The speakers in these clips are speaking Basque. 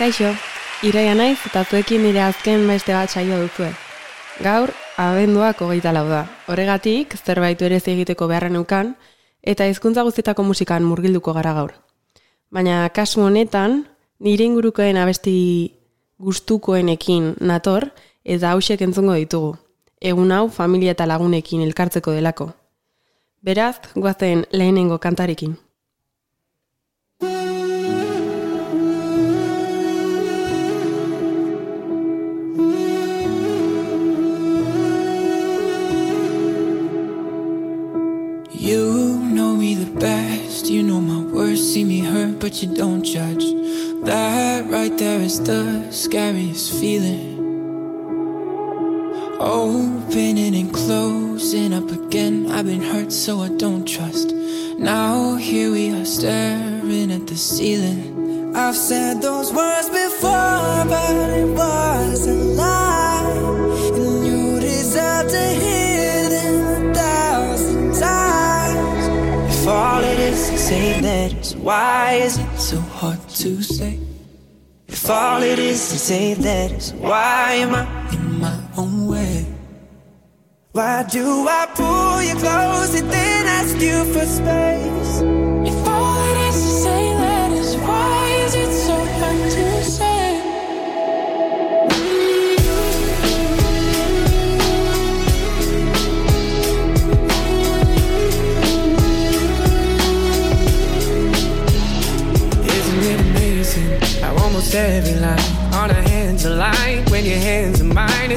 Kaixo, iraia naiz eta zuekin nire azken beste bat saio duzue. Gaur, abenduak hogeita lau da. Horregatik, zerbait ere egiteko beharren eukan, eta hizkuntza guztietako musikan murgilduko gara gaur. Baina kasu honetan, nire ingurukoen abesti gustukoenekin nator, eta hausek entzungo ditugu. Egun hau, familia eta lagunekin elkartzeko delako. Beraz, guazen lehenengo kantarekin. You know me the best, you know my worst, see me hurt, but you don't judge. That right there is the scariest feeling. Opening and closing up again, I've been hurt, so I don't trust. Now here we are staring at the ceiling. I've said those words before, but it was a lie. And you deserve to hear all it is to say that is why is it so hard to say? If all it is to say that is why am I in my own way? Why do I pull you close and then ask you for space?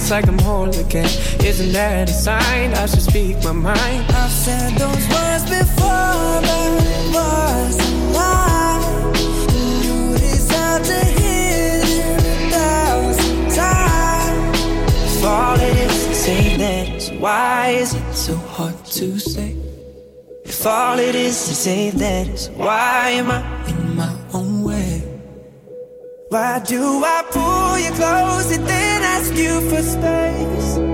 It's like I'm whole again. Isn't that a sign I should speak my mind? I've said those words before, but it was a lie. You deserve to hear them a thousand times. If all it is to say that why is it so hard to say? If all it is to say that is why am I in my own way? Why do I pull you close and then ask you for space?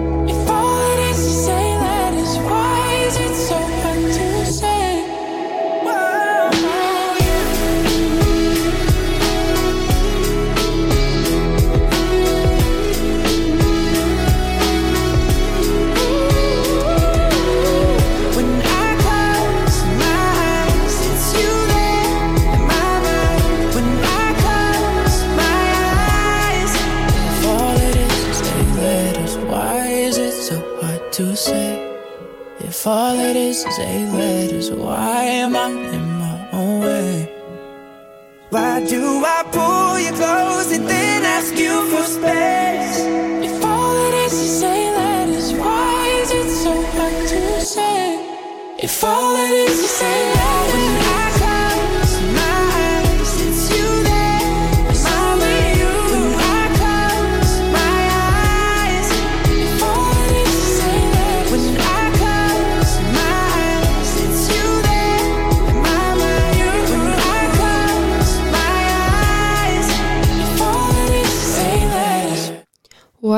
All it is is say that is why am I in my own way? Why do I pull you close and then ask you for space? If all it is to say that is why is it so hard to say? If all it is to say that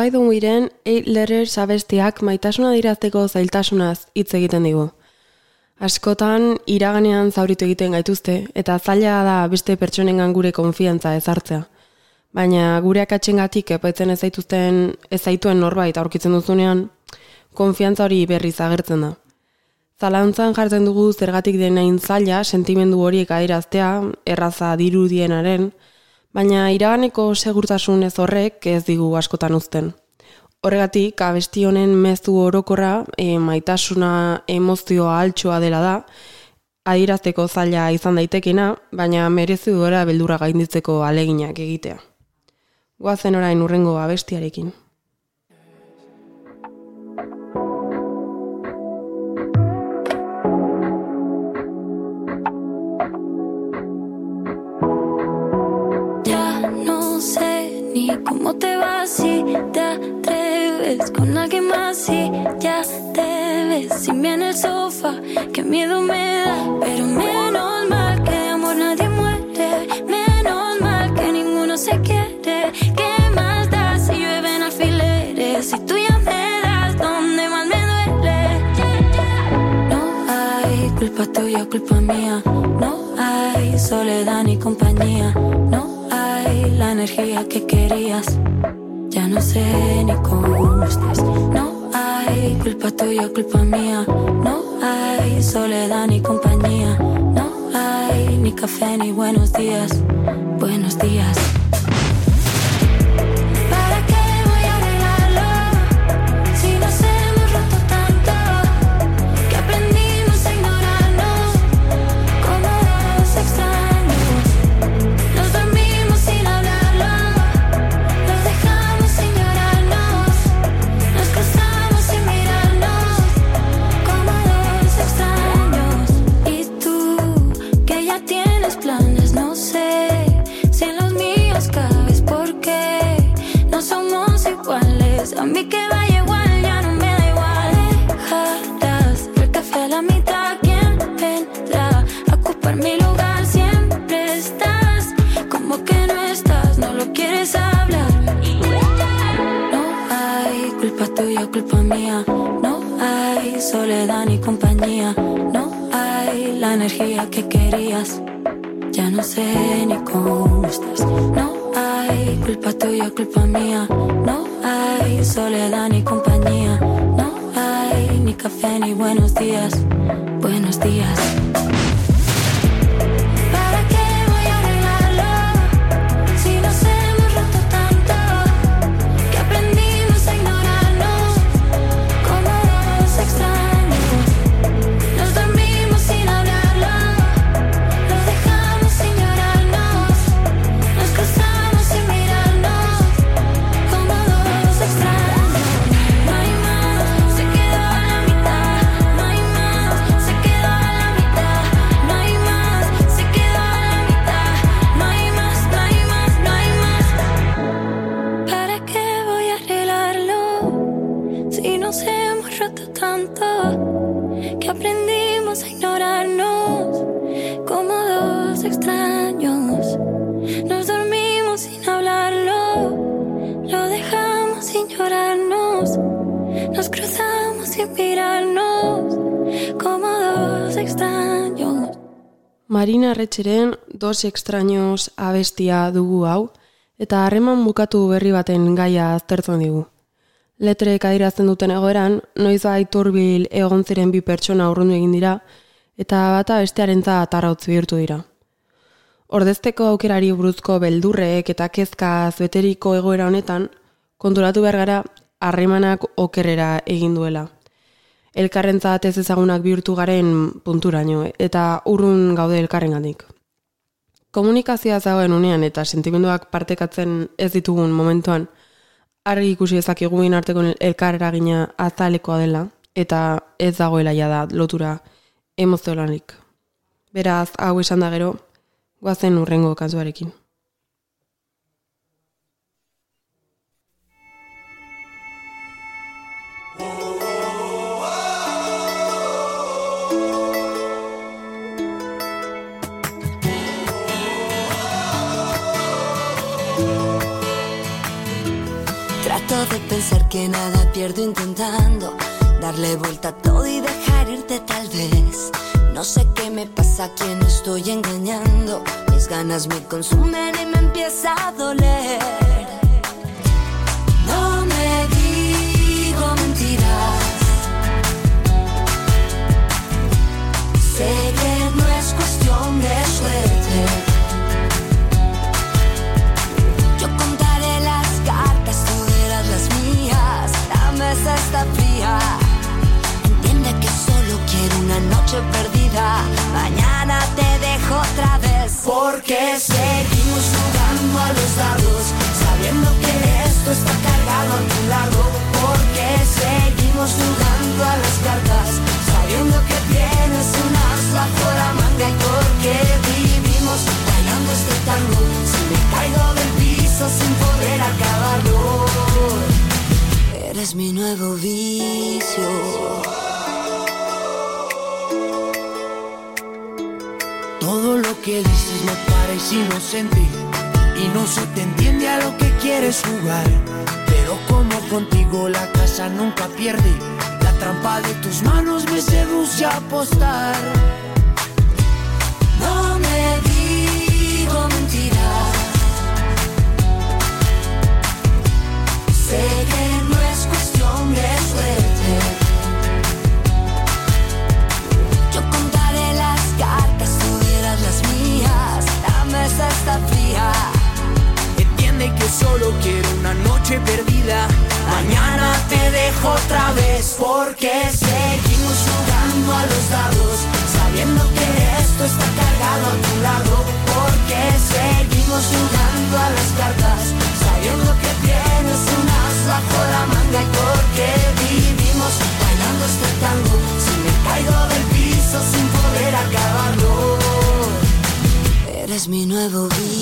Why don't we then eight letters abestiak maitasuna dirazteko zailtasunaz hitz egiten digu. Askotan iraganean zauritu egiten gaituzte eta zaila da beste pertsonengan gure konfiantza ezartzea. Baina gure akatsengatik epaitzen ez zaituzten ez zaituen norbait aurkitzen duzunean, konfiantza hori berriz agertzen da. Zalantzan jartzen dugu zergatik denain zaila sentimendu horiek adieraztea, erraza dirudienaren, baina iraganeko segurtasun ez horrek ez digu askotan uzten. Horregatik, abesti honen mezu orokorra, e, maitasuna emozioa altxoa dela da, adierazteko zaila izan daitekena, baina merezi duera beldurra gainditzeko aleginak egitea. Goazen orain urrengo abestiarekin. Cómo te vas si te atreves con alguien más si ya te ves sin en el sofá. Qué miedo me da, pero menos mal que de amor nadie muere. Menos mal que ninguno se quiere. ¿Qué más da si llueven alfileres? Si tú ya me das donde más me duele. No hay culpa tuya, culpa mía. No hay soledad ni compañía. No hay la energía que querías. Ya no sé ni cómo estás. No hay culpa tuya, culpa mía. No hay soledad ni compañía. No hay ni café ni buenos días. Buenos días. Marina Retxeren dos extraños abestia dugu hau, eta harreman bukatu berri baten gaia aztertzen digu. Letrek adierazten duten egoeran, noiz aiturbil egon ziren bi pertsona urrundu egin dira, eta bata bestearentza atarrautz bihurtu dira. Ordezteko aukerari buruzko beldurrek eta kezkaz beteriko egoera honetan, konturatu behar gara harremanak okerrera egin duela elkarrentzat ez ezagunak bihurtu garen punturaino eta urrun gaude elkarrengatik. Komunikazioa zagoen unean eta sentimenduak partekatzen ez ditugun momentuan argi ikusi ezakiguin arteko elkar eragina azalekoa dela eta ez dagoela jada lotura emozionarik. Beraz, hau esan da gero, guazen urrengo kantuarekin. pensar que nada pierdo intentando darle vuelta a todo y dejar irte tal vez. No sé qué me pasa, a quién estoy engañando. Mis ganas me consumen y me empieza a doler. Es mi nuevo día.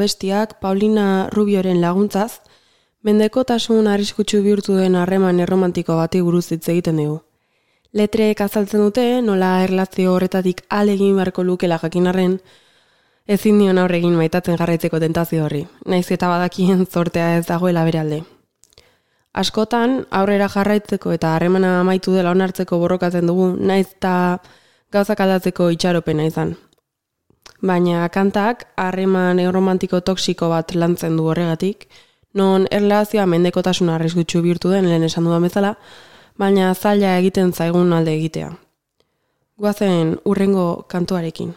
Abestiak Paulina Rubioren laguntzaz, mendekotasun arriskutsu bihurtu den harreman erromantiko bati buruz hitz egiten dugu. Letreek azaltzen dute nola erlazio horretatik alegin beharko lukela jakinarren, ezin dion aurre egin maitatzen jarraitzeko tentazio horri, naiz eta badakien zortea ez dagoela bere alde. Askotan, aurrera jarraitzeko eta harremana amaitu dela onartzeko borrokatzen dugu, naiz eta gauzak aldatzeko itxaropena izan. Baina kantak harreman erromantiko toksiko bat lantzen du horregatik, non erlazioa mendekotasuna arriskutsu bihurtu den lehen esan dudan bezala, baina zaila egiten zaigun alde egitea. Guazen urrengo kantuarekin.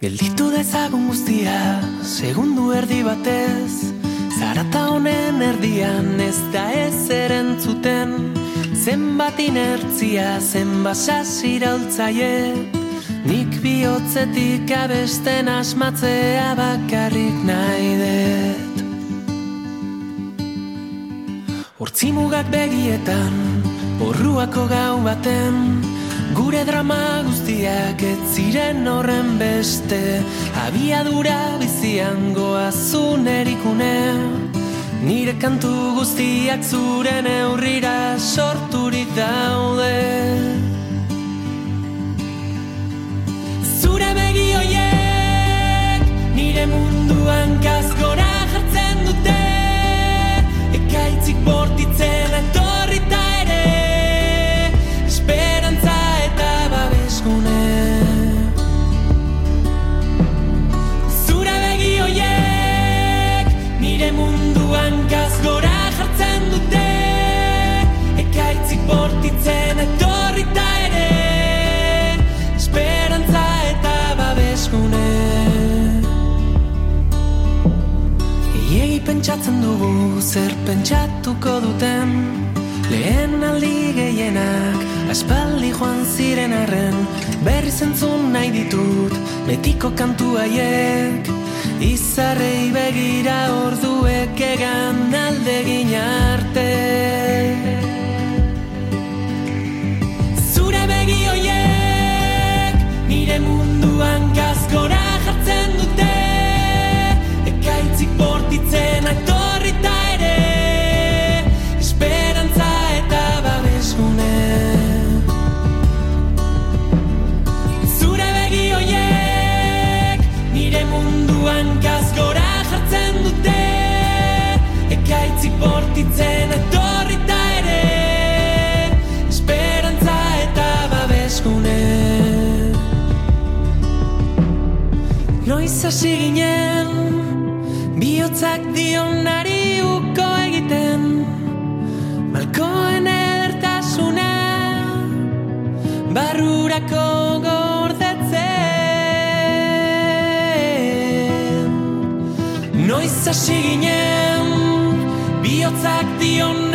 Gelditu dezagun guztia, segundu erdi batez Zarata honen erdian ez da ez erantzuten Zenbat inertzia, zenbat sasiraultzaie Nik bihotzetik abesten asmatzea bakarrik nahi dut. Hortzimugak begietan, borruako gau baten. Gure drama guztiak ez ziren horren beste. Abiadura bizian goazun erikune Nire kantu guztiak zure neurrira sorturik daude. Zure begi hoiek nire munduan kasgora pentsatzen dugu zer pentsatuko duten. Lehen aldi gehienak aspaldi joan ziren arren Berri zentzun nahi ditut betiko kantu haiek. Izarrei begira orduek egan aldegin arte. Zure begi hoiek nire munduan gazgora pretend I don't Gizakiak dionari uko egiten Malkoen edertasuna Barrurako gordetzen. Noiz hasi ginen Biotzak dionari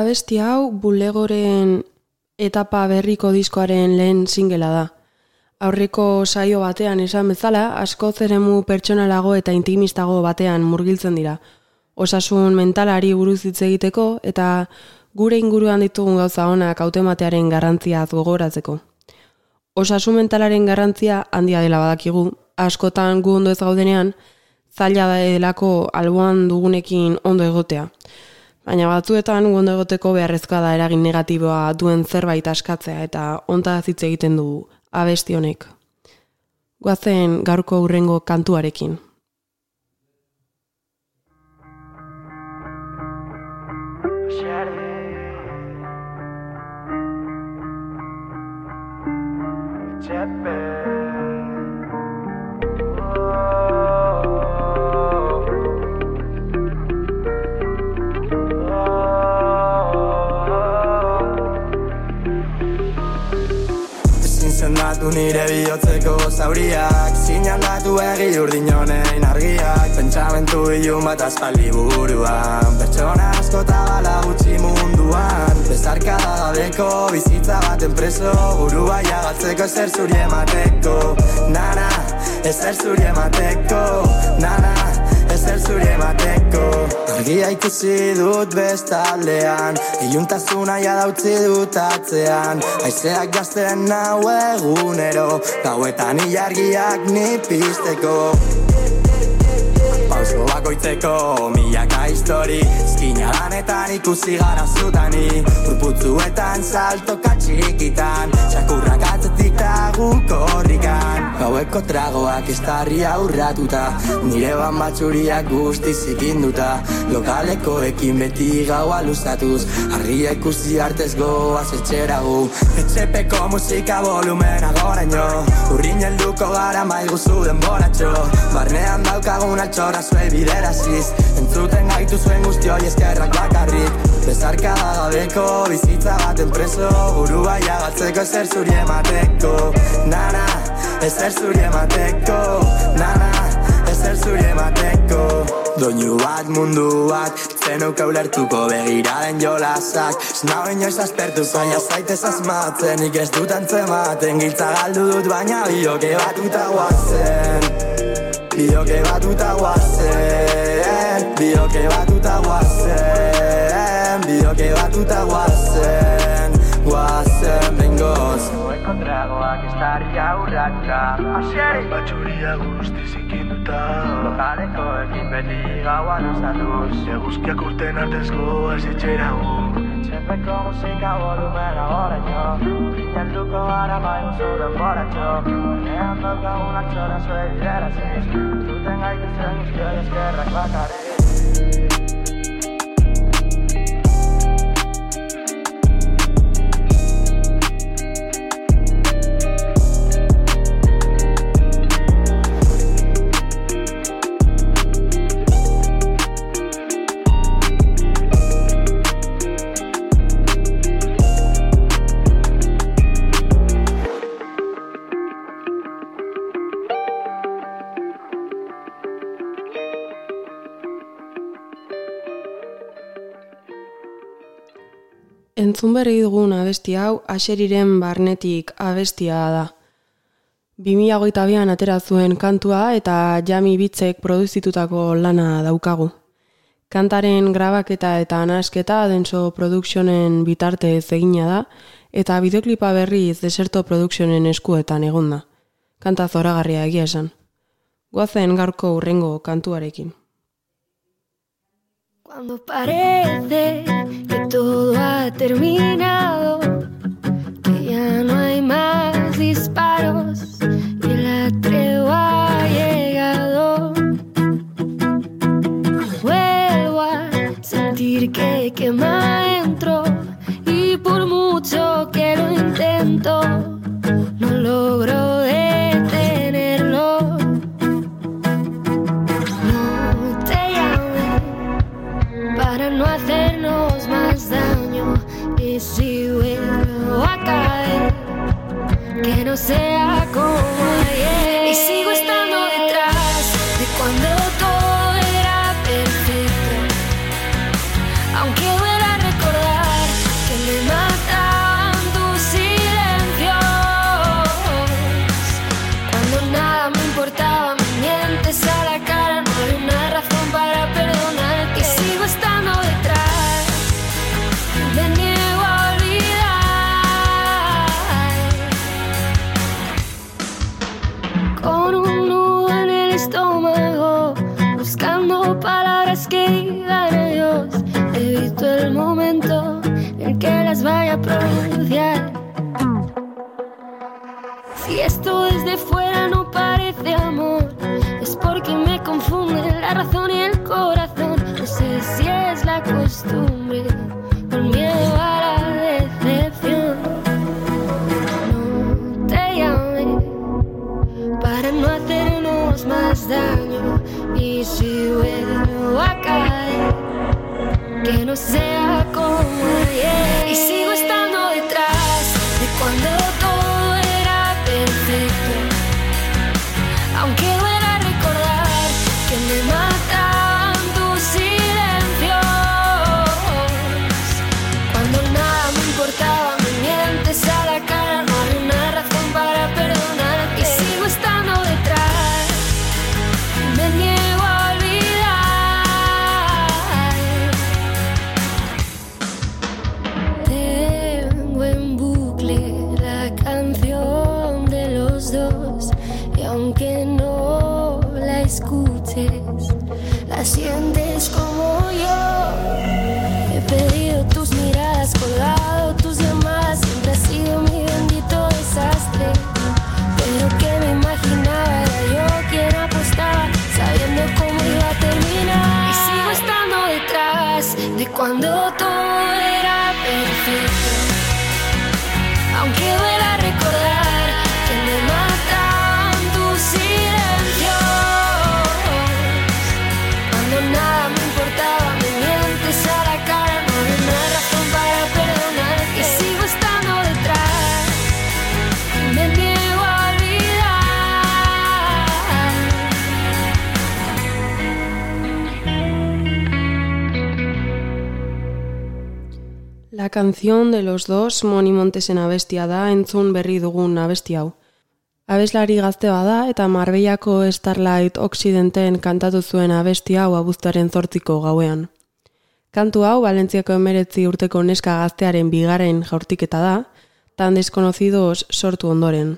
Abesti hau bulegoren etapa berriko diskoaren lehen singela da. Aurreko saio batean esan bezala, asko zeremu pertsonalago eta intimistago batean murgiltzen dira. Osasun mentalari buruz hitz egiteko eta gure inguruan ditugun gauza onak automatearen garrantziaz gogoratzeko. Osasun mentalaren garrantzia handia dela badakigu, askotan gu ondo ez gaudenean, zaila delako alboan dugunekin ondo egotea. Baina batzuetan gu ondo egoteko beharrezkoa da eragin negatiboa duen zerbait askatzea eta onta hitz egiten du abesti honek. Goazen gaurko hurrengo kantuarekin. Zendatu nire bihotzeko zauriak. Zinan datu egi urdin honein argiak. Pentsamentu ilun bat aspaldi buruan. Pertsona asko bala gutxi munduan. Bezarkada gabeko bizitza baten preso Burua jagatzeko ezer zuri emateko. Nana, ezer zuri emateko. Nana, ezer zuri emateko Argia ikusi dut bestaldean Iluntasuna ja dautzi dut atzean. Aizeak gazten nau egunero Gauetan ilargiak ni pizteko. Pauso bakoitzeko milaka histori Eskina lanetan ikusi gara zutani. Urputzuetan saltoka txikitan Txakurrak atzetik da guk horrikan Gaueko tragoak estarri aurratuta Nire ban batxuriak guzti zikinduta Lokalekoekin beti gaua luzatuz Argia ikusi artez goaz etxera gu. Etxepeko musika volumena goraino Urrin helduko gara maiguzu denboratxo. Barnean daukagun altxorra zuei bideraziz Entzuten gaitu zuen guzti hori eskerrak bakarrik Bezarkada gabeko bizitza baten preso Burua jagatzeko ezer zuri emateko. Nana, ezer zuri emateko. Nana, ezer zuri emateko. Doinu bat mundu bat Zenuka ulertuko begiraren jolasak. Ez nau inoiz aspertuko Baina zaitez asmatzen. Nik ez dut antzematen Giltza galdu dut baina bioke batuta guazen Bioke batuta guazen Bioke batuta guazen Bioke batuta guazen Guazen bengoz. Kontragoak estarri aurratuta Asieri Batxuria guzti zikinduta. Lokaleko ekin beti gaua luzatuz. Eguzkiak urten artezko ez etxera gu. Etxepeko musika volumena oraino Helduko gara maigun zuden boratxo. Barnean daukagunak txora zue bideraziz. Zuten gaitezen guztioi eskerrak bakarrik Entzun berri dugun abesti hau, aseriren barnetik abestia da. 2008an atera zuen kantua eta Jami Bitzek produzitutako lana daukagu. Kantaren grabaketa eta anasketa Denso Productionen bitartez egina da eta bideoklipa berriz Deserto Productionen eskuetan egonda. Kanta zoragarria egia esan. Guazen gaurko urrengo kantuarekin. Cuando parece que todo ha terminado, que ya no hay más disparos y la tregua ha llegado, vuelvo a sentir que quema dentro y por mucho que lo intento, no logro no sea como ayer. Y sigo estando detrás de cuando todo desde fuera no parece amor, es porque me confunde la razón y el corazón. No sé si es la costumbre o el miedo a la decepción. No te llamé para no hacernos más daño. Y si vuelvo a caer, que no sea La canción de los dos Moni Montesen abestia da entzun berri dugun abesti hau. Abeslari gazte bada eta Marbellako Starlight Occidenten kantatu zuen abesti hau abuztaren zortziko gauean. Kantu hau Valentziako emeretzi urteko neska gaztearen bigaren jaurtiketa da, tan desconocidos sortu ondoren.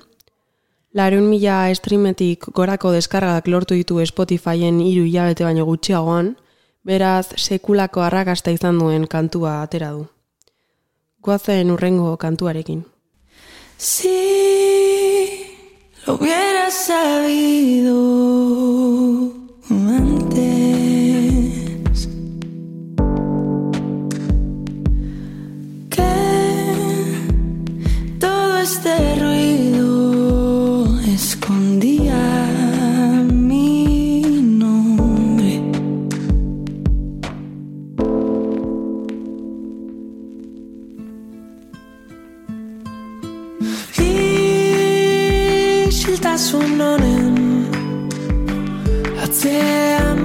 Lareun mila streametik gorako deskargak lortu ditu Spotifyen hiru hilabete baino gutxiagoan, beraz sekulako arrakasta izan duen kantua atera du. Goazen urrengo kantuarekin. Si lo hubiera sabido antes que todo este ruido Isiltasun honen atzean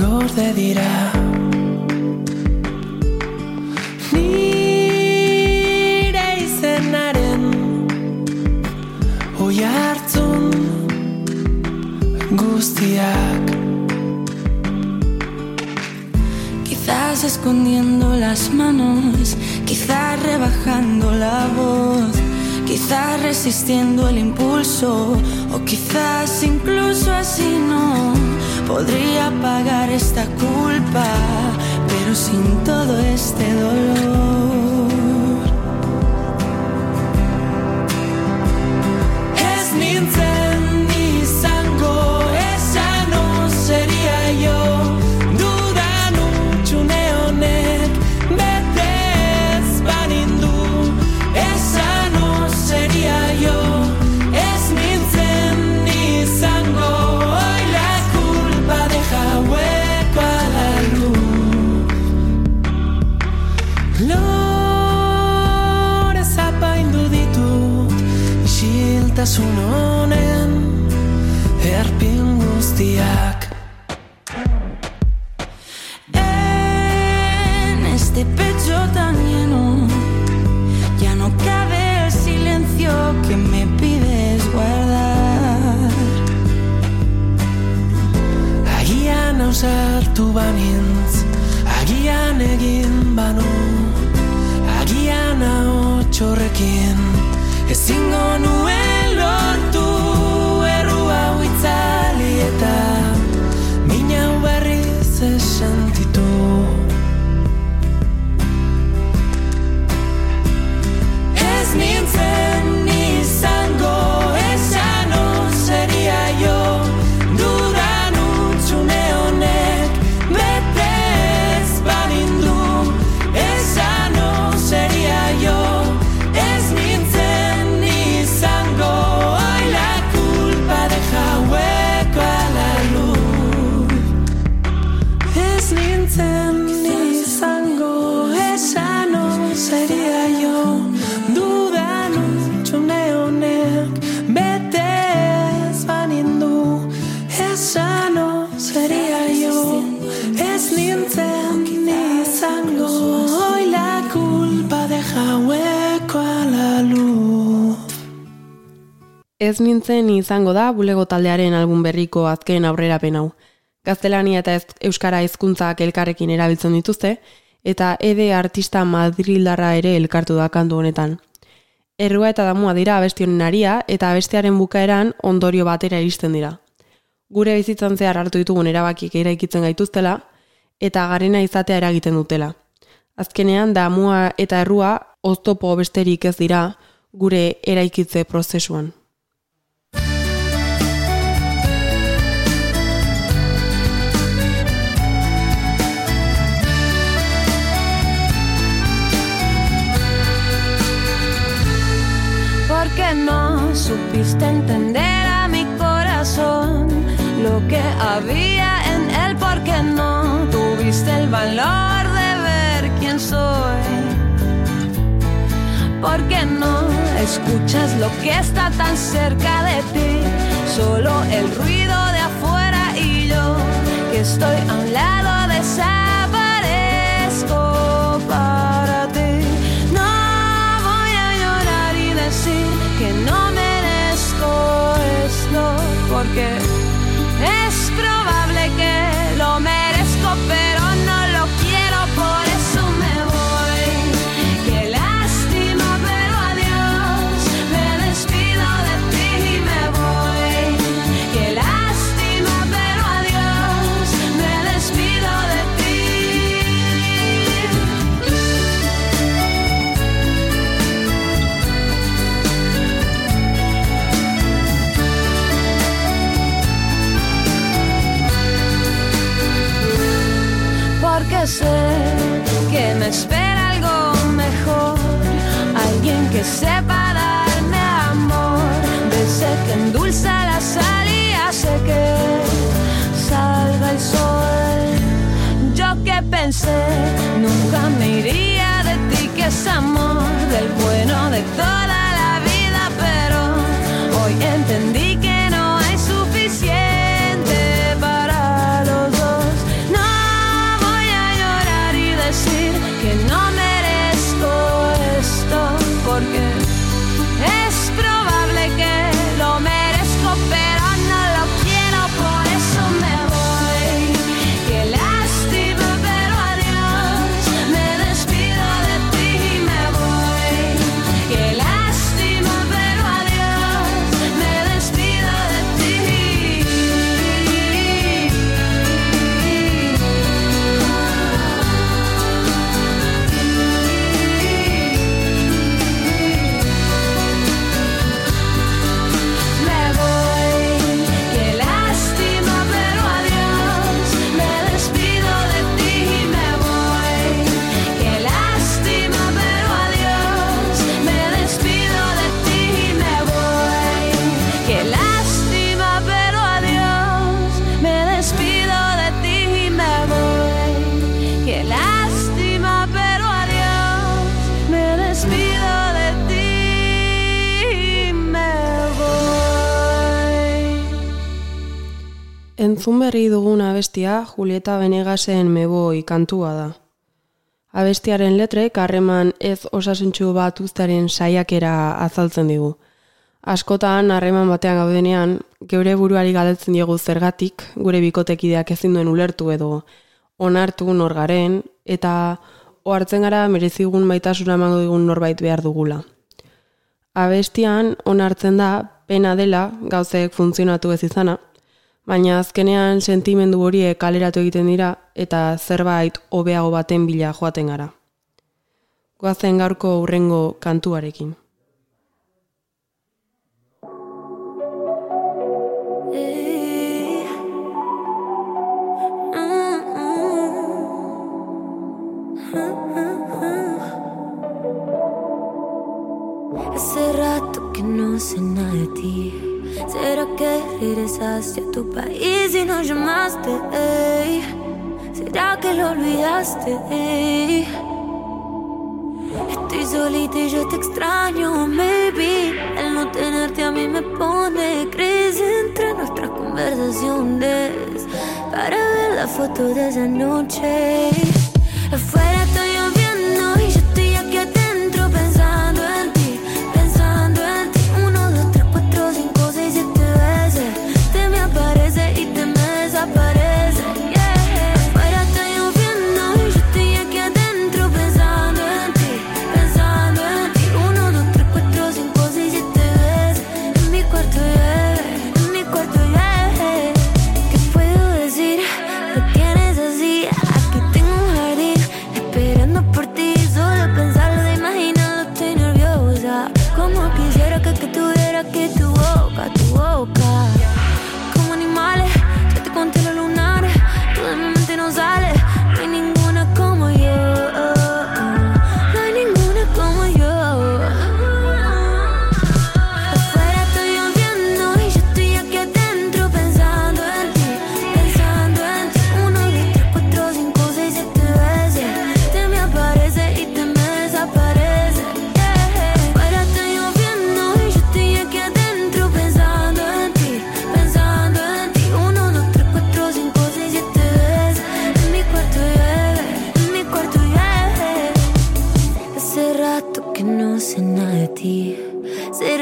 gorde dira. Nire izenaren oi hartzun guztiak. Quizás escondiendo las manos, quizás rebajando la voz, quizás resistiendo el impulso, o quizás incluso así no podría pagar esta culpa, pero sin todo este dolor. Isiltasun honen Erpin guztiak En este pecho tan lleno ya no cabe el silencio que me pides guardar. Agian ausartu banintz Agian egin banu Agian ahotxorrekin Ezingo nuen lortu Errua huitzali eta Ez nintzen izango da bulego taldearen album berriko azken aurrerapen hau. Gaztelania eta ez- euskara hizkuntzak elkarrekin erabiltzen dituzte, eta ede artista madrildarra ere elkartu da kantu honetan. Errua eta damua dira abesti aria, eta abestearen bukaeran ondorio batera iristen dira. Gure bizitzan zehar hartu ditugun erabakik eraikitzen gaituztela, eta garena izatea eragiten dutela. Azkenean, damua eta errua oztopo besterik ez dira gure eraikitze prozesuan. No supiste entender a mi corazón lo que había en él, porque no tuviste el valor de ver quién soy. Porque no escuchas lo que está tan cerca de ti, solo el ruido de afuera y yo que estoy a un lado porque sé que me espera algo mejor, alguien que sepa darme amor, de ese que endulza la sal y que salga el sol. Yo que pensé nunca me iría de ti, que es amor del bueno de toda Julieta Benegasen meboi kantua da. Abestiaren letrek harreman ez osasuntxu bat uztaren saiakera azaltzen digu. Askotan harreman batean gaudenean, geure buruari galdetzen diegu zergatik, gure bikotekideak ezin duen ulertu edo onartu norgaren, eta ohartzen gara merezigun maitasuna emango digun norbait behar dugula. Abestian onartzen da pena dela gauzek funtzionatu ez izana, baina azkenean sentimendu horiek kaleratu egiten dira eta zerbait hobeago baten bila joaten gara. Goazen gaurko urrengo kantuarekin. Hace regresaste a tu país y no llamaste? ey? ¿Será que lo olvidaste? ey? Estoy solita y yo te extraño, maybe. El no tenerte a mí me pone crisis entre nuestras conversaciones. Para ver la foto de esa noche.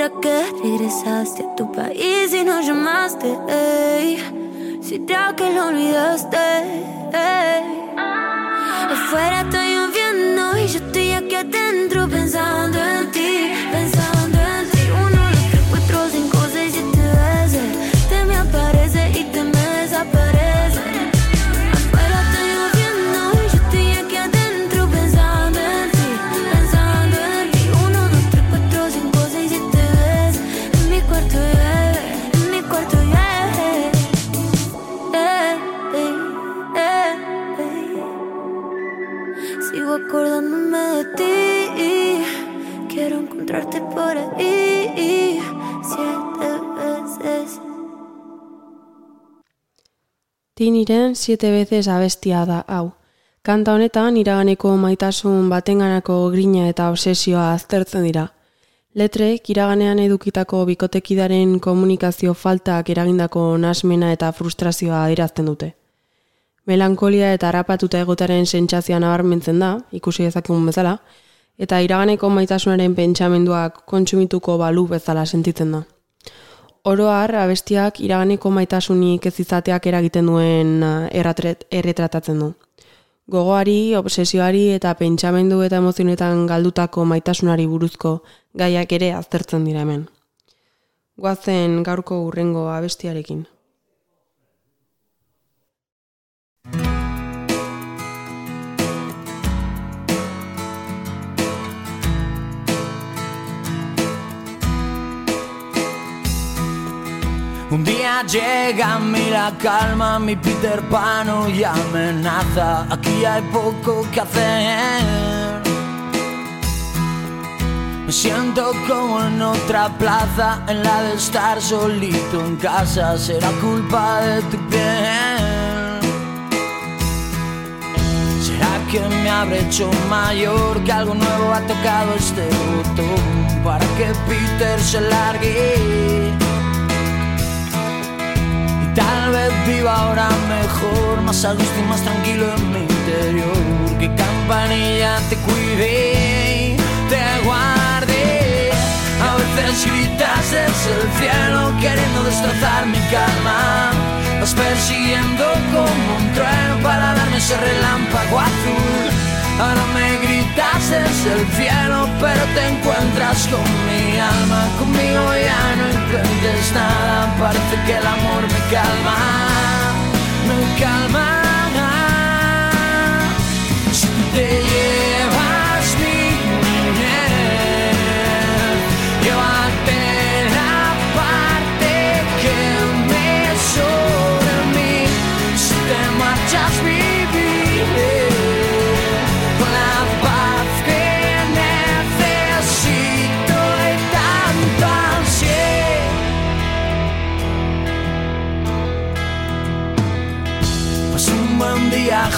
¿Será que regresaste a tu país y no llamaste? ey? ¿Será que lo olvidaste? ey? Afuera estoy Tiniren siete veces abestia da hau. Kanta honetan iraganeko maitasun batenganako grina eta obsesioa aztertzen dira. Letrek iraganean edukitako bikotekidaren komunikazio faltak eragindako nasmena eta frustrazioa adirazten dute. Melankolia eta harrapatuta egotaren sentsazioa nabarmentzen da, ikusi dezakegun bezala, eta iraganeko maitasunaren pentsamenduak kontsumituko balu bezala sentitzen da. Oroar, abestiak iraganeko maitasunik ez izateak eragiten duen eh, erratret, erretratatzen du. Gogoari, obsesioari eta pentsamendu eta emozionetan galdutako maitasunari buruzko gaiak ere aztertzen dira hemen. Goazen gaurko urrengo abestiarekin. Un día llega a mí la calma, mi Peter Pan y amenaza. Aquí hay poco que hacer. Me siento como en otra plaza, en la de estar solito en casa. Será culpa de tu piel. ¿Será que me habré hecho mayor? Que algo nuevo ha tocado este botón para que Peter se largue. Tal vez viva ahora mejor, más a gusto y más tranquilo en mi interior. Que campanilla te cuide y te guarde. A veces gritas desde el cielo queriendo destrozar mi calma. Vas persiguiendo como un trueno para darme ese relámpago azul. Ahora me gritas desde el cielo, pero te encuentras con mi alma. Conmigo ya no intentes nada, parece que el amor me calma, me calma.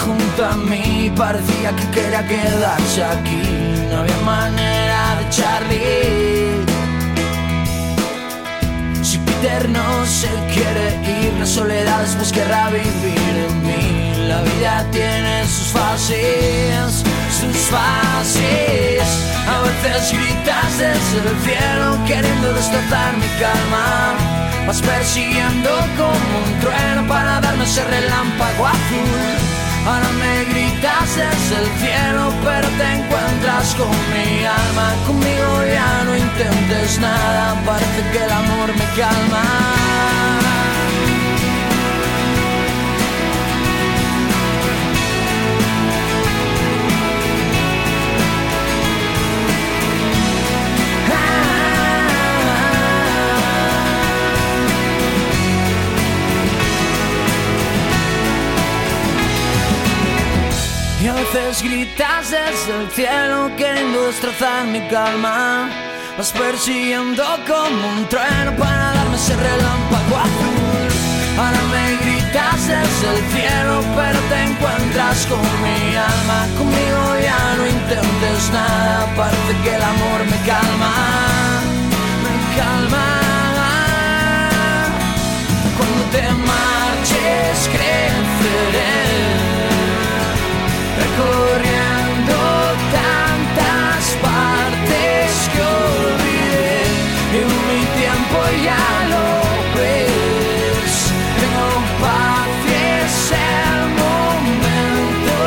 Junto a mí, parecía que quería quedarse aquí, no había manera de echarle. Si Peter no se quiere ir, la soledad después querrá vivir en mí. La vida tiene sus fases, sus fases. A veces gritas desde el cielo queriendo destrozar mi calma. Vas persiguiendo como un trueno para darme ese relámpago azul. Ahora me gritas desde el cielo, pero te encuentras con mi alma. Conmigo ya no intentes nada, parece que el amor me calma. Gritas desde el cielo queriendo destrozar mi calma. Vas persiguiendo como un trueno para darme ese relámpago azul. Ahora me gritas desde el cielo, pero te encuentras con mi alma. Conmigo ya no intentes nada, parece que el amor me calma, me calma. Cuando te marches creceré recorriendo tantas partes que olvidé. Y mi tiempo ya lo ves. Tengo paz y es el momento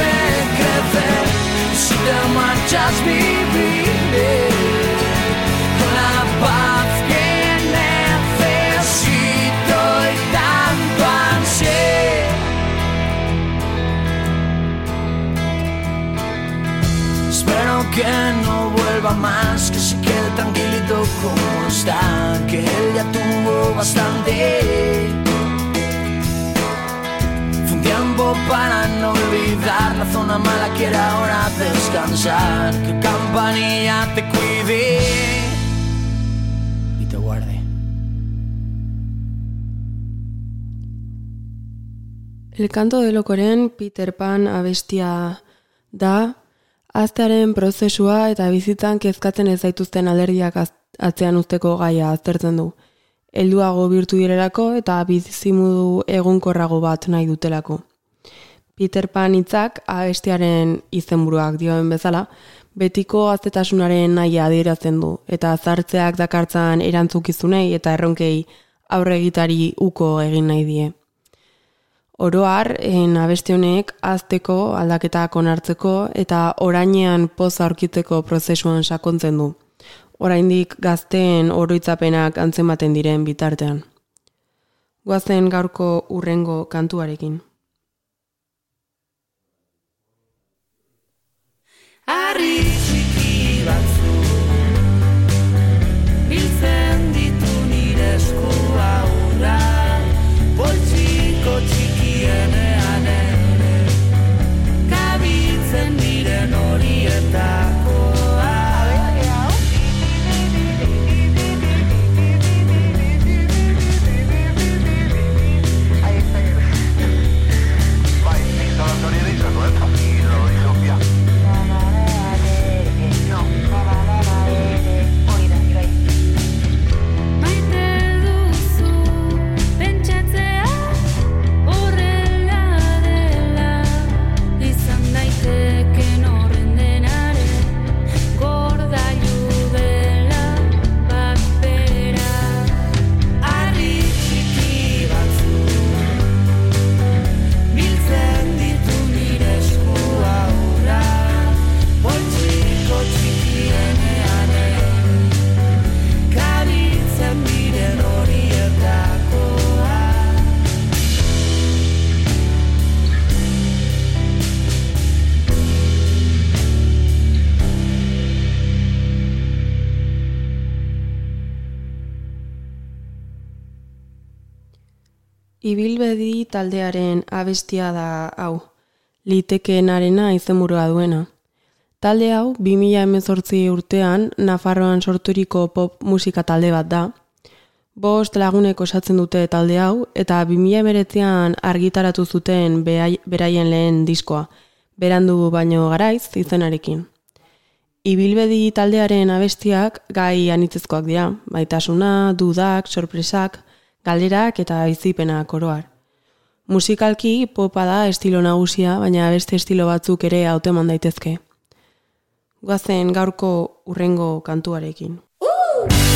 de crecer. Si te marchas viviré quiere ahora descansar, que campanilla te cuide y te guarde. El canto de lokoren Peter Pan abestia da, aztearen prozesua eta bizitzan kezkatzen ez zaituzten alergiak az- atzean usteko gaia aztertzen du. Helduago birtu direlako eta bizimudu egunkorrago bat nahi dutelako. Peter Pan hitzak abestiaren izenburuak dioen bezala, betiko aztetasunaren nahia adierazten du eta zartzeak dakartzan erantzukizunei eta erronkei aurre egitari uko egin nahi die. Oroar, en honek azteko aldaketak onartzeko eta orainean poza aurkitzeko prozesuan sakontzen du. Oraindik gazteen oroitzapenak antzematen diren bitartean. Goazen gaurko urrengo kantuarekin. Arrite. taldearen abestia da hau, litekeenarena izenburua duena. Talde hau, 2018 urtean, Nafarroan sorturiko pop musika talde bat da. Bost lagunek osatzen dute talde hau, eta 2019an argitaratu zuten beraien lehen diskoa, berandu baino garaiz izenarekin. Ibilbedi taldearen abestiak gai anitzezkoak dira, baitasuna, dudak, sorpresak, galderak eta izipena koroar musikalki popa da estilo nagusia, baina beste estilo batzuk ere hauteman daitezke. Guazen gaurko urrengo kantuarekin. Uh!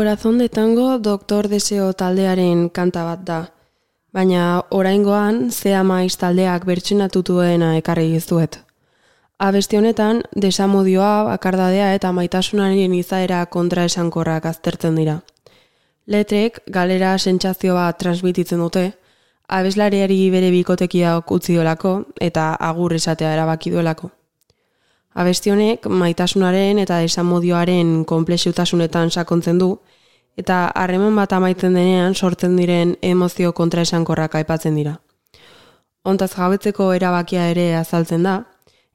Corazón de Tango Doktor Deseo taldearen kanta bat da. Baina oraingoan zea maiz taldeak bertsinatu ekarri dizuet. Abesti honetan desamodioa, bakardadea eta maitasunaren izaera kontraesankorrak aztertzen dira. Letrek galera sentsazio bat transmititzen dute, abeslariari bere bikotekiak utzi dolako eta agur esatea erabaki duelako. Abesti honek maitasunaren eta desamodioaren konplexutasunetan sakontzen du, eta harreman bat amaitzen denean sortzen diren emozio kontraesankorrak aipatzen dira. Ontaz jabetzeko erabakia ere azaltzen da,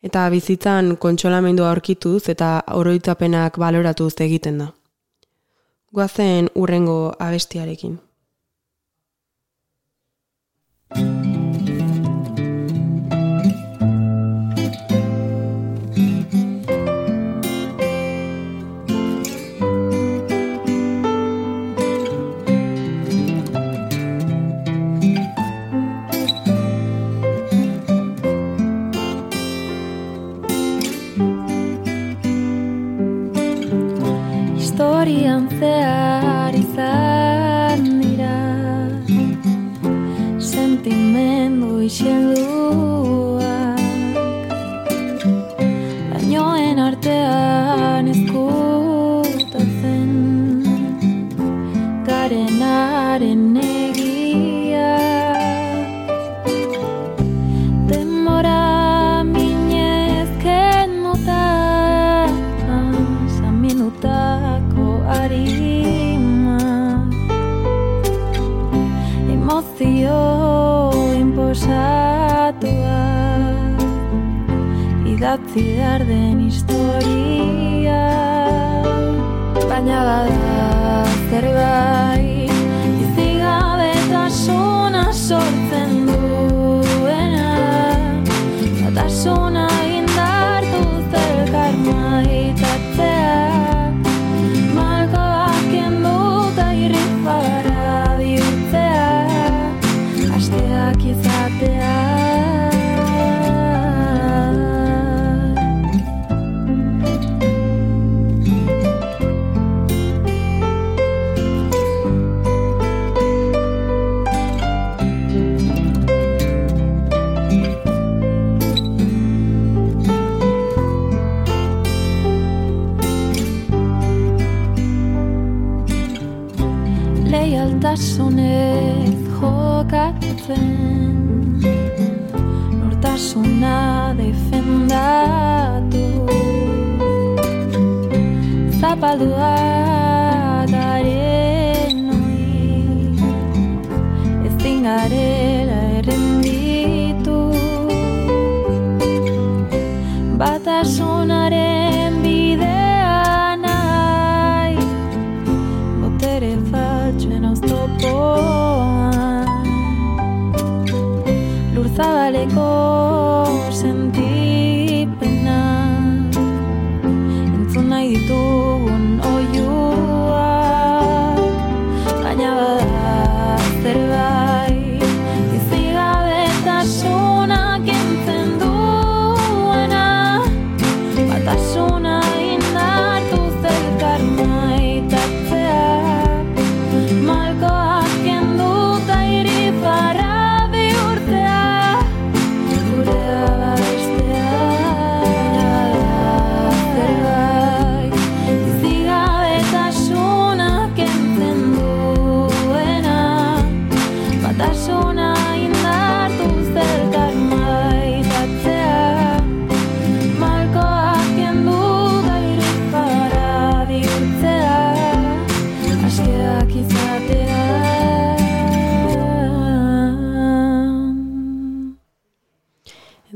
eta bizitzan kontsolamendua aurkituz eta oroitzapenak baloratuz egiten da. Goazen urrengo abestiarekin. Historian zehar izan dira. Sentimendu isilduak Idatzi behar den historia Baina bada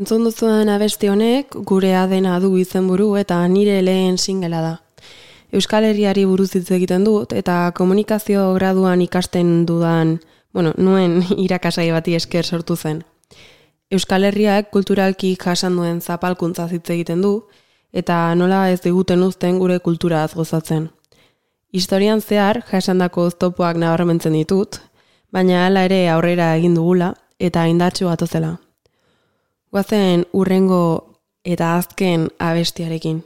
Entzun duzuen abesti honek gurea dena du izenburu eta nire lehen singela da. Euskal Herriari buruz hitz egiten dut eta komunikazio graduan ikasten dudan, bueno, nuen irakasai bati esker sortu zen. Euskal Herriak kulturalki jasan duen zapalkuntza hitz egiten du eta nola ez diguten uzten gure kulturaz gozatzen. Historian zehar jasandako oztopoak nabarmentzen ditut, baina hala ere aurrera egin dugula eta indartsu batozela. Guazen urrengo eta azken abestiarekin.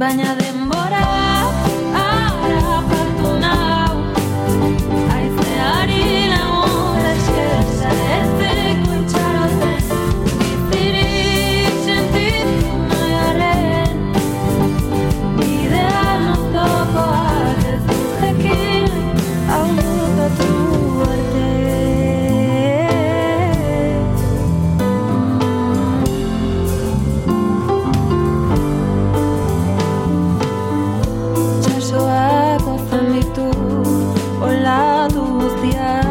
Baina denbora Olatu guztiak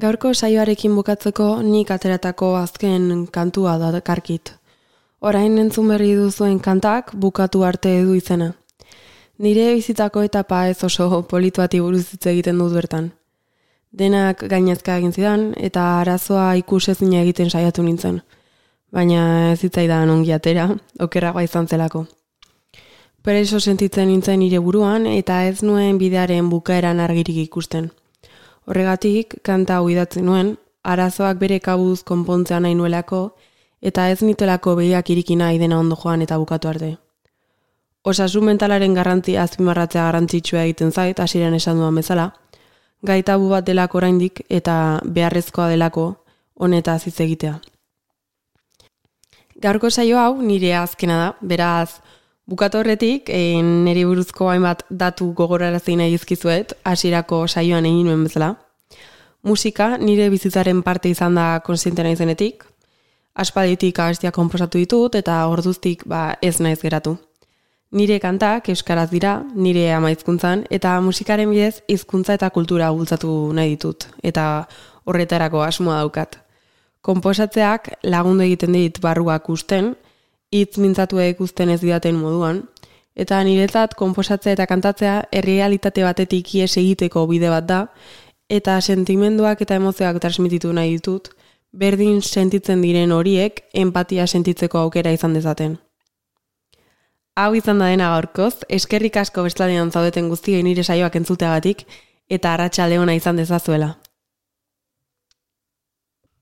Gaurko saioarekin bukatzeko nik ateratako azken kantua da karkit. Orain entzun berri duzuen kantak bukatu arte du izena. Nire bizitako etapa ez oso polituati buruz hitz egiten dut bertan. Denak gainezka egin zidan eta arazoa ikusezina egiten saiatu nintzen. Baina ez zitzaidan ongi atera, okerragoa izan zelako. Preso sentitzen nintzen nire buruan eta ez nuen bidearen bukaeran argirik ikusten. Horregatik, kanta hau idatzen nuen, arazoak bere kabuz konpontzea nahi nuelako, eta ez nitelako behiak iriki nahi dena ondo joan eta bukatu arte. Osasun mentalaren garrantzia azpimarratzea garrantzitsua egiten zait, hasiren esan duan bezala, gaitabu bat delako oraindik eta beharrezkoa delako honetaz hitz egitea. Gaurko saio hau nire azkena da, beraz, bukatu horretik, e, niri buruzko hainbat datu gogorarazi nahi dizkizuet, hasierako saioan egin nuen bezala. Musika nire bizitzaren parte izan da konsiente naizenetik, aspalditik abestiak konposatu ditut eta orduztik ba, ez naiz geratu. Nire kantak euskaraz dira, nire ama hizkuntzan eta musikaren bidez hizkuntza eta kultura bultzatu nahi ditut eta horretarako asmoa daukat. Konposatzeak lagundu egiten dit barruak usten, hitz mintzatu ikusten ez didaten moduan, eta niretzat konposatzea eta kantatzea errealitate batetik ies egiteko bide bat da, eta sentimenduak eta emozioak transmititu nahi ditut, berdin sentitzen diren horiek empatia sentitzeko aukera izan dezaten. Hau izan da dena gaurkoz, eskerrik asko bestaldean zaudeten guztiei nire saioak entzuteagatik, eta arratsalde ona izan dezazuela.